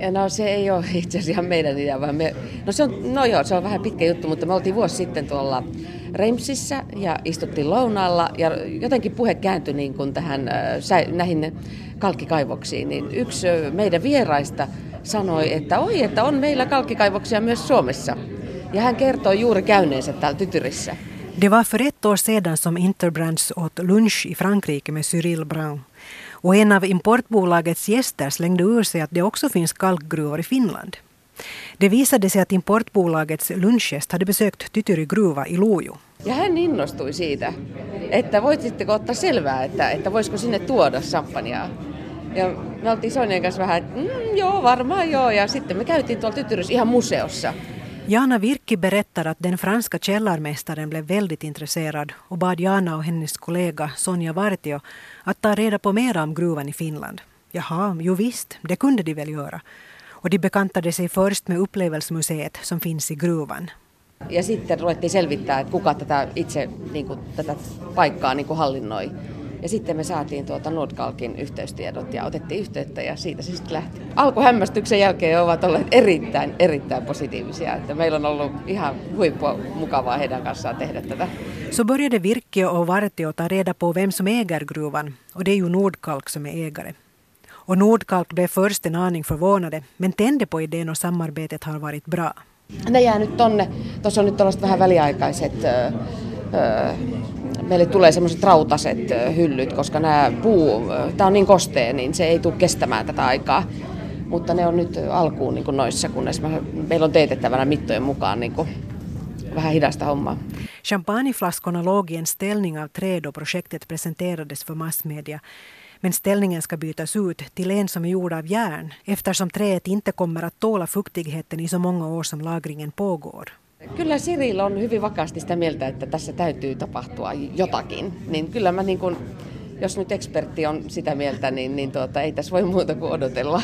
Ja no se ei ole itse asiassa meidän idea, vaan me, no, se on, no joo, se on vähän pitkä juttu, mutta me oltiin vuosi sitten tuolla Reimsissä ja istuttiin lounaalla ja jotenkin puhe kääntyi niin kuin tähän, näihin kalkkikaivoksiin, niin yksi meidän vieraista sanoi, että oi, että on meillä kalkkikaivoksia myös Suomessa. Ja hän kertoi juuri käyneensä täällä Tytyrissä. Det var för ett år sedan som Interbrands åt lunch i Frankrike med Cyril Brown. Och en av importbolagets gäster slängde ur sig att det också finns kalkgruvor i Finland. Det visade sig att importbolagets lunchgäst hade besökt Tytyry gruva i Lojo. Ja hän innostui siitä, että voisitteko ottaa selvää, että, että voisiko sinne tuoda champagnea. Ja me oltiin Sonjan kanssa vähän, että mm, joo, varmaan joo. Ja sitten me käytiin tuolla Tytyrys ihan museossa. Jana Virki berättar att den franska källarmästaren blev väldigt intresserad och bad Jana och hennes kollega Sonja Vartio att ta reda på mer om gruvan i Finland. Jaha, jo visst, det kunde de väl göra. Och de bekantade sig först med upplevelsemuseet som finns i gruvan. Ja sitten ruvettiin selvittää, että kuka tätä itse niin kuin, tätä paikkaa niin kuin hallinnoi. Ja sitten me saatiin tuota Nordkalkin yhteystiedot ja otettiin yhteyttä ja siitä se sitten lähti. Alkuhämmästyksen jälkeen ovat olleet erittäin, erittäin positiivisia. Että meillä on ollut ihan huippua mukavaa heidän kanssaan tehdä tätä. Så började Virke och Vartio ta reda på vem som äger gruvan och det är ju Nordkalk som är ägare. Och Nordkalk blev först en aning förvånade men tände på idén och samarbetet har varit bra. Ne jää nyt tonne, tuossa on nyt tällaiset vähän väliaikaiset öö, öö, meille tulee semmoiset rautaset hyllyt, koska nämä puu, tämä on niin kostea, niin se ei tule kestämään tätä aikaa. Mutta ne on nyt alkuun niin noissa, kunnes meillä on teetettävänä mittojen mukaan niin vähän hidasta hommaa. Champagneflaskorna låg i en ställning av trä då projektet presenterades för massmedia. Men ställningen ska bytas ut till en som är gjord av järn eftersom träet inte kommer att tåla fuktigheten i så många år som lagringen pågår. Kyllä Siril on hyvin vakaasti sitä mieltä, että tässä täytyy tapahtua jotakin. Niin kyllä mä niin kun, jos nyt ekspertti on sitä mieltä, niin, niin tuota, ei tässä voi muuta kuin odotella.